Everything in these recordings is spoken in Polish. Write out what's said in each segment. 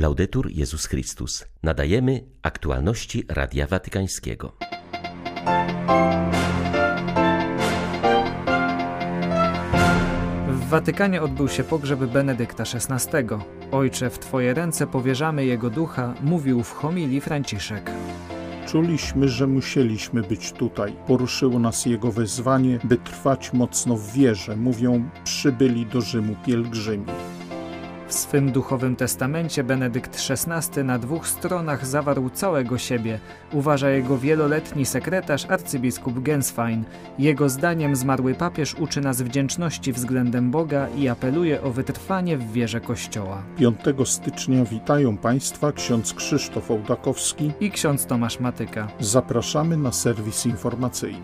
Laudetur Jezus Chrystus. Nadajemy aktualności Radia Watykańskiego. W Watykanie odbył się pogrzeb Benedykta XVI. Ojcze, w Twoje ręce powierzamy jego ducha, mówił w homilii Franciszek. Czuliśmy, że musieliśmy być tutaj. Poruszyło nas jego wezwanie, by trwać mocno w wierze, mówią przybyli do Rzymu pielgrzymi. W swym duchowym testamencie Benedykt XVI na dwóch stronach zawarł całego siebie, uważa jego wieloletni sekretarz arcybiskup Genswein. Jego zdaniem zmarły papież uczy nas wdzięczności względem Boga i apeluje o wytrwanie w wierze Kościoła. 5 stycznia witają Państwa ksiądz Krzysztof Ołdakowski i ksiądz Tomasz Matyka. Zapraszamy na serwis informacyjny.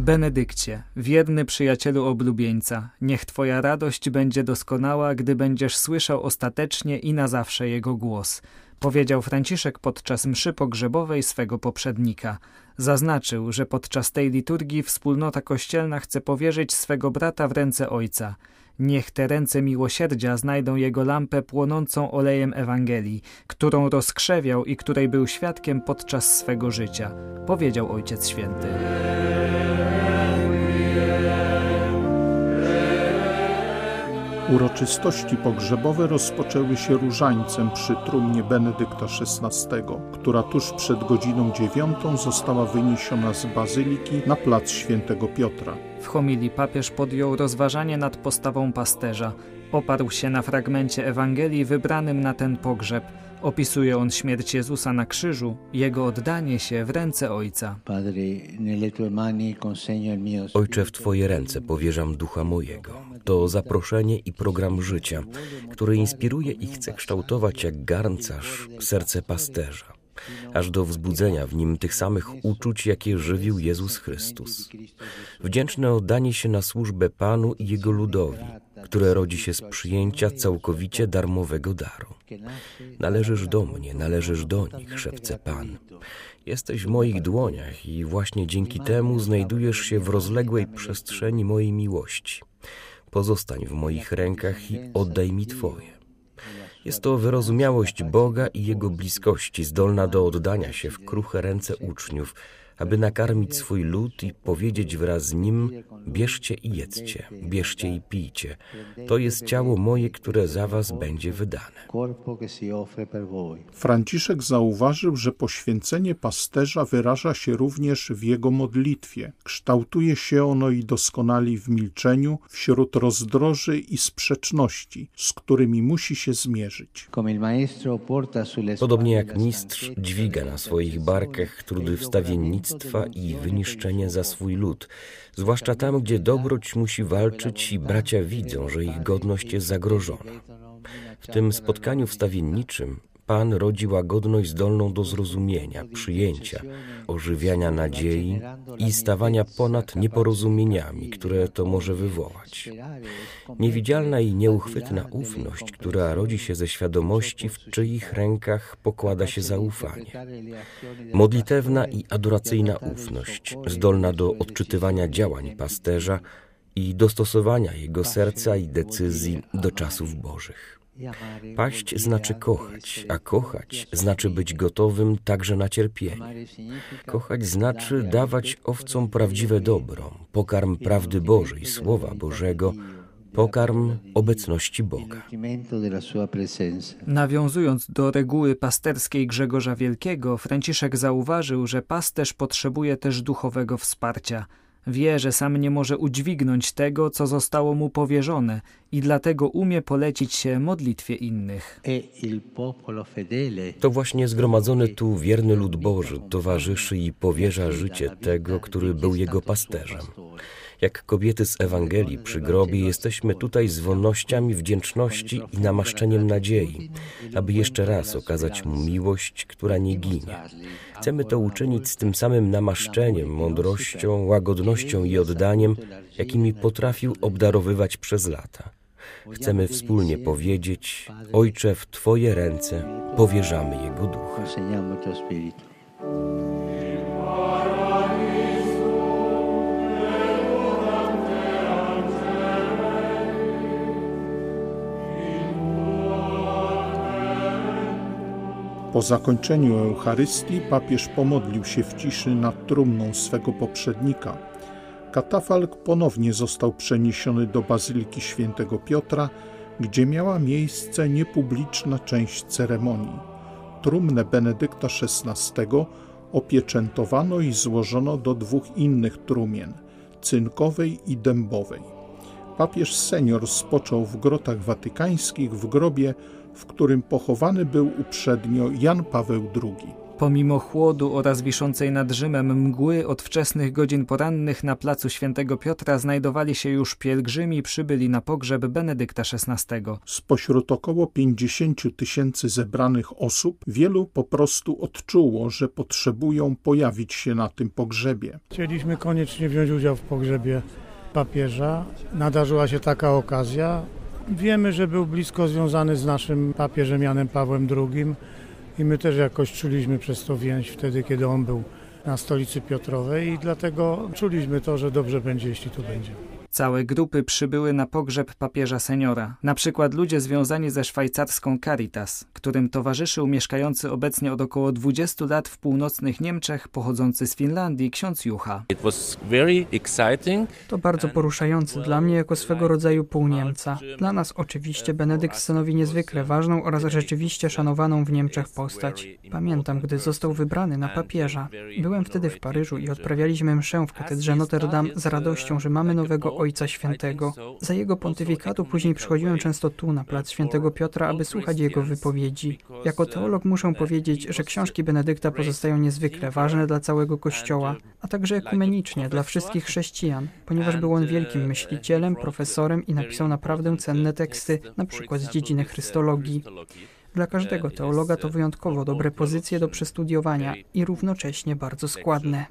Benedykcie, wierny przyjacielu oblubieńca, niech Twoja radość będzie doskonała, gdy będziesz słyszał ostatecznie i na zawsze Jego głos, powiedział Franciszek podczas mszy pogrzebowej swego poprzednika. Zaznaczył, że podczas tej liturgii wspólnota kościelna chce powierzyć swego brata w ręce Ojca. Niech te ręce miłosierdzia znajdą jego lampę płonącą olejem Ewangelii, którą rozkrzewiał i której był świadkiem podczas swego życia, powiedział Ojciec Święty. Uroczystości pogrzebowe rozpoczęły się różańcem przy trumnie Benedykta XVI, która tuż przed godziną dziewiątą została wyniesiona z bazyliki na plac Świętego Piotra. W homilii papież podjął rozważanie nad postawą pasterza. Oparł się na fragmencie Ewangelii wybranym na ten pogrzeb. Opisuje on śmierć Jezusa na krzyżu, jego oddanie się w ręce Ojca. Ojcze, w Twoje ręce powierzam ducha mojego. To zaproszenie i program życia, który inspiruje i chce kształtować jak garncarz serce pasterza aż do wzbudzenia w nim tych samych uczuć, jakie żywił Jezus Chrystus. Wdzięczne oddanie się na służbę Panu i Jego ludowi, które rodzi się z przyjęcia całkowicie darmowego daru. Należysz do mnie, należysz do nich, szepce Pan. Jesteś w moich dłoniach i właśnie dzięki temu znajdujesz się w rozległej przestrzeni mojej miłości. Pozostań w moich rękach i oddaj mi Twoje. Jest to wyrozumiałość Boga i Jego bliskości, zdolna do oddania się w kruche ręce uczniów, aby nakarmić swój lud i powiedzieć wraz z nim: Bierzcie i jedzcie, bierzcie i pijcie. To jest ciało moje, które za was będzie wydane. Franciszek zauważył, że poświęcenie pasterza wyraża się również w jego modlitwie. Kształtuje się ono i doskonali w milczeniu wśród rozdroży i sprzeczności, z którymi musi się zmierzyć. Podobnie jak mistrz dźwiga na swoich barkach trudy i wyniszczenie za swój lud, zwłaszcza tam, gdzie dobroć musi walczyć i bracia widzą, że ich godność jest zagrożona. W tym spotkaniu wstawienniczym Pan rodzi łagodność zdolną do zrozumienia, przyjęcia, ożywiania nadziei i stawania ponad nieporozumieniami, które to może wywołać. Niewidzialna i nieuchwytna ufność, która rodzi się ze świadomości, w czyich rękach pokłada się zaufanie. Modlitewna i adoracyjna ufność, zdolna do odczytywania działań pasterza i dostosowania jego serca i decyzji do czasów Bożych. Paść znaczy kochać, a kochać znaczy być gotowym także na cierpienie. Kochać znaczy dawać owcom prawdziwe dobro, pokarm prawdy Bożej, Słowa Bożego, pokarm obecności Boga. Nawiązując do reguły pasterskiej Grzegorza Wielkiego, Franciszek zauważył, że pasterz potrzebuje też duchowego wsparcia – Wie, że sam nie może udźwignąć tego, co zostało mu powierzone i dlatego umie polecić się modlitwie innych. E to właśnie zgromadzony tu wierny lud Boży towarzyszy i powierza życie tego, który był jego pasterzem. Jak kobiety z Ewangelii przy grobie jesteśmy tutaj z wolnościami wdzięczności i namaszczeniem nadziei, aby jeszcze raz okazać Mu miłość, która nie ginie. Chcemy to uczynić z tym samym namaszczeniem, mądrością, łagodnością i oddaniem, jakimi potrafił obdarowywać przez lata. Chcemy wspólnie powiedzieć: Ojcze, w Twoje ręce powierzamy Jego ducha. Po zakończeniu Eucharystii papież pomodlił się w ciszy nad trumną swego poprzednika. Katafalk ponownie został przeniesiony do Bazyliki Świętego Piotra, gdzie miała miejsce niepubliczna część ceremonii. Trumnę Benedykta XVI opieczętowano i złożono do dwóch innych trumien cynkowej i dębowej. Papież senior spoczął w grotach watykańskich w grobie, w którym pochowany był uprzednio Jan Paweł II. Pomimo chłodu oraz wiszącej nad Rzymem mgły od wczesnych godzin porannych na placu Świętego Piotra znajdowali się już pielgrzymi przybyli na pogrzeb Benedykta XVI. Spośród około 50 tysięcy zebranych osób wielu po prostu odczuło, że potrzebują pojawić się na tym pogrzebie. Chcieliśmy koniecznie wziąć udział w pogrzebie papieża. Nadarzyła się taka okazja. Wiemy, że był blisko związany z naszym papieżem Janem Pawłem II i my też jakoś czuliśmy przez to więź wtedy, kiedy on był na stolicy Piotrowej i dlatego czuliśmy to, że dobrze będzie, jeśli tu będzie. Całe grupy przybyły na pogrzeb papieża seniora. Na przykład ludzie związani ze szwajcarską Caritas, którym towarzyszył mieszkający obecnie od około 20 lat w północnych Niemczech, pochodzący z Finlandii, ksiądz Jucha. To bardzo poruszające dla mnie jako swego rodzaju pół Niemca. Dla nas oczywiście Benedykt stanowi niezwykle ważną oraz rzeczywiście szanowaną w Niemczech postać. Pamiętam, gdy został wybrany na papieża. Byłem wtedy w Paryżu i odprawialiśmy mszę w katedrze Notre Dame z radością, że mamy nowego Ojca Świętego. Za jego pontyfikatu później przychodziłem często tu, na plac Świętego Piotra, aby słuchać jego wypowiedzi. Jako teolog muszę powiedzieć, że książki Benedykta pozostają niezwykle ważne dla całego Kościoła, a także ekumenicznie dla wszystkich chrześcijan, ponieważ był on wielkim myślicielem, profesorem i napisał naprawdę cenne teksty, na przykład z dziedziny chrystologii. Dla każdego teologa to wyjątkowo dobre pozycje do przestudiowania i równocześnie bardzo składne.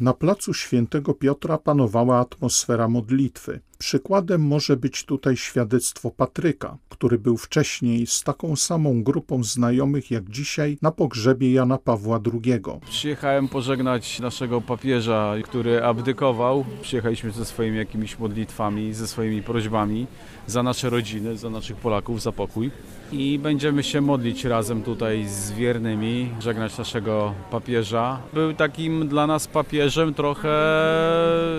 Na placu Świętego Piotra panowała atmosfera modlitwy. Przykładem może być tutaj świadectwo Patryka, który był wcześniej z taką samą grupą znajomych jak dzisiaj na pogrzebie Jana Pawła II. Przyjechałem pożegnać naszego papieża, który abdykował. Przyjechaliśmy ze swoimi jakimiś modlitwami, ze swoimi prośbami za nasze rodziny, za naszych Polaków, za pokój. I będziemy się modlić razem tutaj z wiernymi, żegnać naszego papieża. Był takim dla nas papieżem trochę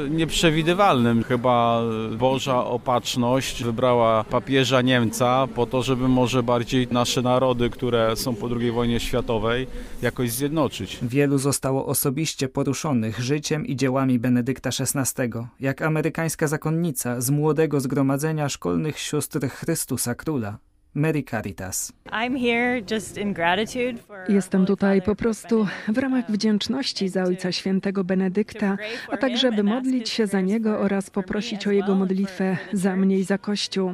nieprzewidywalnym. Chyba Boża opatrzność wybrała papieża Niemca po to, żeby może bardziej nasze narody, które są po II wojnie światowej, jakoś zjednoczyć. Wielu zostało osobiście poruszonych życiem i dziełami Benedykta XVI, jak amerykańska zakonnica z młodego zgromadzenia szkolnych sióstr Chrystusa Króla. Mary Caritas. Jestem tutaj po prostu w ramach wdzięczności za Ojca Świętego Benedykta, a także by modlić się za niego oraz poprosić o jego modlitwę za mnie i za Kościół.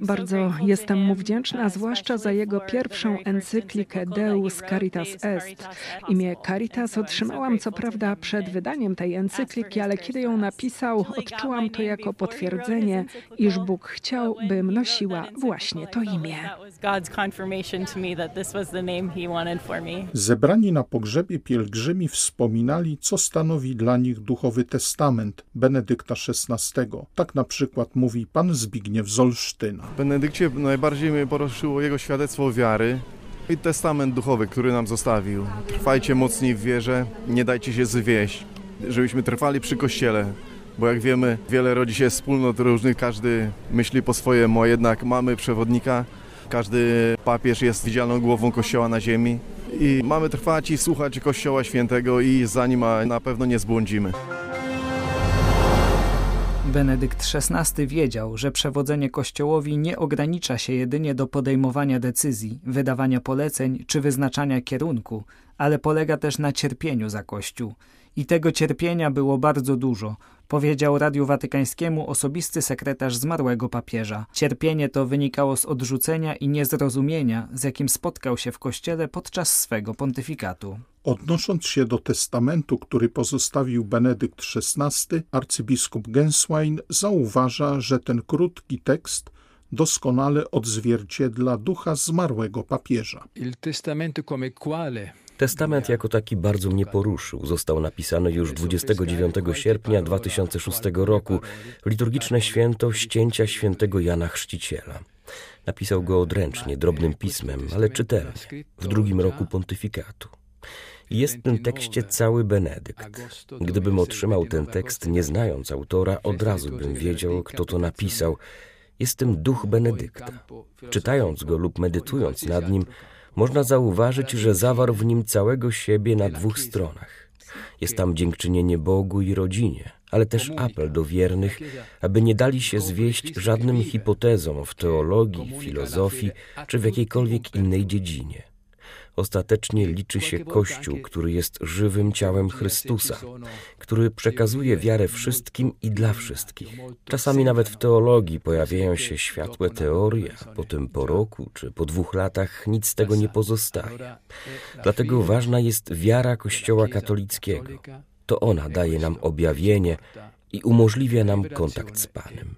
Bardzo jestem mu wdzięczna, zwłaszcza za jego pierwszą encyklikę Deus Caritas Est. Imię Caritas otrzymałam co prawda przed wydaniem tej encykliki, ale kiedy ją napisał, odczułam to jako potwierdzenie, iż Bóg chciał, bym nosiła właśnie to imię. Zebrani na pogrzebie pielgrzymi wspominali, co stanowi dla nich duchowy testament Benedykta XVI. Tak na przykład mówi pan Zbigniew z Olsztyna. Benedykcie najbardziej mnie poruszyło jego świadectwo wiary, i testament duchowy, który nam zostawił. Trwajcie mocniej w wierze, nie dajcie się zwieść, żebyśmy trwali przy Kościele, bo jak wiemy, wiele rodzi się wspólnot różnych, każdy myśli po swojemu, a jednak mamy przewodnika, każdy papież jest widzialną głową Kościoła na ziemi i mamy trwać i słuchać Kościoła Świętego i za nim na pewno nie zbłądzimy. Benedykt XVI wiedział, że przewodzenie Kościołowi nie ogranicza się jedynie do podejmowania decyzji, wydawania poleceń czy wyznaczania kierunku, ale polega też na cierpieniu za Kościół. I tego cierpienia było bardzo dużo, powiedział Radiu Watykańskiemu osobisty sekretarz zmarłego papieża. Cierpienie to wynikało z odrzucenia i niezrozumienia, z jakim spotkał się w kościele podczas swego pontyfikatu. Odnosząc się do testamentu, który pozostawił Benedykt XVI, arcybiskup Genswein zauważa, że ten krótki tekst doskonale odzwierciedla ducha zmarłego papieża. Il testamento come quale Testament jako taki bardzo mnie poruszył. Został napisany już 29 sierpnia 2006 roku, liturgiczne święto ścięcia świętego Jana Chrzciciela. Napisał go odręcznie, drobnym pismem, ale czytelnie, w drugim roku pontyfikatu. Jest w tym tekście cały Benedykt. Gdybym otrzymał ten tekst nie znając autora, od razu bym wiedział, kto to napisał. Jest tym duch Benedykta. Czytając go lub medytując nad nim, można zauważyć, że zawarł w nim całego siebie na dwóch stronach. Jest tam dziękczynienie Bogu i rodzinie, ale też apel do wiernych, aby nie dali się zwieść żadnym hipotezom w teologii, filozofii czy w jakiejkolwiek innej dziedzinie. Ostatecznie liczy się Kościół, który jest żywym ciałem Chrystusa, który przekazuje wiarę wszystkim i dla wszystkich. Czasami nawet w teologii pojawiają się światłe teorie, a potem po roku czy po dwóch latach nic z tego nie pozostaje. Dlatego ważna jest wiara Kościoła katolickiego. To ona daje nam objawienie i umożliwia nam kontakt z Panem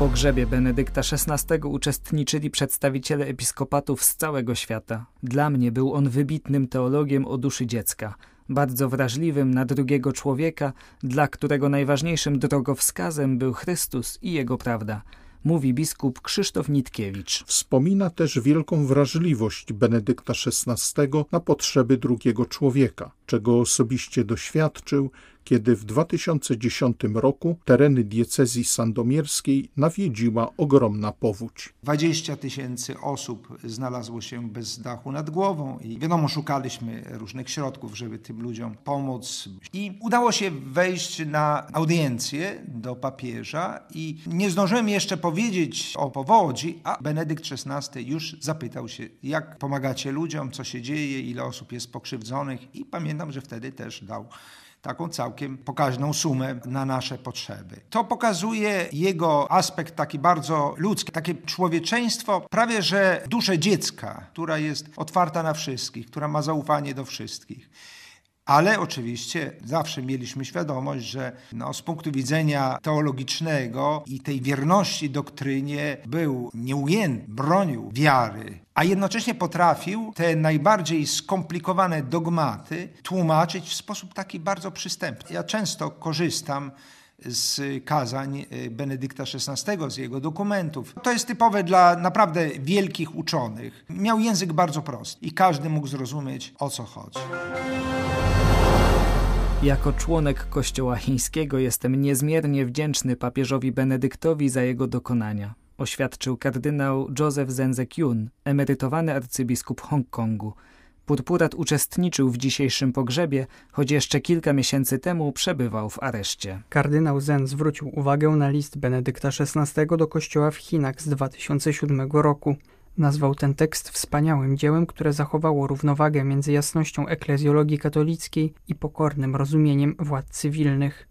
pogrzebie Benedykta XVI uczestniczyli przedstawiciele episkopatów z całego świata. Dla mnie był on wybitnym teologiem o duszy dziecka, bardzo wrażliwym na drugiego człowieka, dla którego najważniejszym drogowskazem był Chrystus i Jego prawda – mówi biskup Krzysztof Nitkiewicz. Wspomina też wielką wrażliwość Benedykta XVI na potrzeby drugiego człowieka, czego osobiście doświadczył kiedy w 2010 roku tereny diecezji sandomierskiej nawiedziła ogromna powódź. 20 tysięcy osób znalazło się bez dachu nad głową i wiadomo, szukaliśmy różnych środków, żeby tym ludziom pomóc. I udało się wejść na audiencję do papieża i nie zdążyłem jeszcze powiedzieć o powodzi, a Benedykt XVI już zapytał się, jak pomagacie ludziom, co się dzieje, ile osób jest pokrzywdzonych i pamiętam, że wtedy też dał taką całkiem pokaźną sumę na nasze potrzeby. To pokazuje jego aspekt taki bardzo ludzki, takie człowieczeństwo, prawie że duszę dziecka, która jest otwarta na wszystkich, która ma zaufanie do wszystkich. Ale oczywiście zawsze mieliśmy świadomość, że no, z punktu widzenia teologicznego i tej wierności doktrynie był nieujęty, bronił wiary, a jednocześnie potrafił te najbardziej skomplikowane dogmaty tłumaczyć w sposób taki bardzo przystępny. Ja często korzystam z kazań e, Benedykta XVI, z jego dokumentów. To jest typowe dla naprawdę wielkich uczonych. Miał język bardzo prosty i każdy mógł zrozumieć, o co chodzi. Jako członek Kościoła Chińskiego jestem niezmiernie wdzięczny papieżowi Benedyktowi za jego dokonania, oświadczył kardynał Joseph Zenzek-Yun, emerytowany arcybiskup Hongkongu. Purpurat uczestniczył w dzisiejszym pogrzebie, choć jeszcze kilka miesięcy temu przebywał w areszcie. Kardynał Zen zwrócił uwagę na list Benedykta XVI do kościoła w Chinach z 2007 roku. Nazwał ten tekst wspaniałym dziełem, które zachowało równowagę między jasnością eklezjologii katolickiej i pokornym rozumieniem władz cywilnych.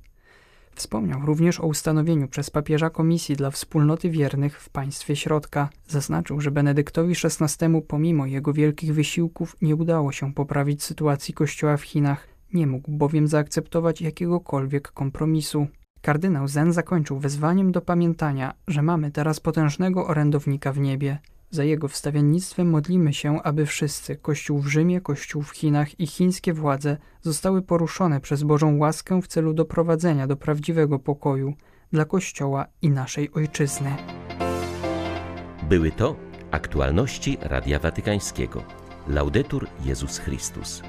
Wspomniał również o ustanowieniu przez papieża Komisji dla Wspólnoty Wiernych w państwie środka. Zaznaczył, że Benedyktowi XVI pomimo jego wielkich wysiłków nie udało się poprawić sytuacji kościoła w Chinach, nie mógł bowiem zaakceptować jakiegokolwiek kompromisu. Kardynał Zen zakończył wezwaniem do pamiętania, że mamy teraz potężnego orędownika w niebie. Za jego wstawiennictwem modlimy się, aby wszyscy, Kościół w Rzymie, Kościół w Chinach i chińskie władze, zostały poruszone przez Bożą łaskę w celu doprowadzenia do prawdziwego pokoju dla Kościoła i naszej Ojczyzny. Były to aktualności Radia Watykańskiego. Laudetur Jezus Chrystus.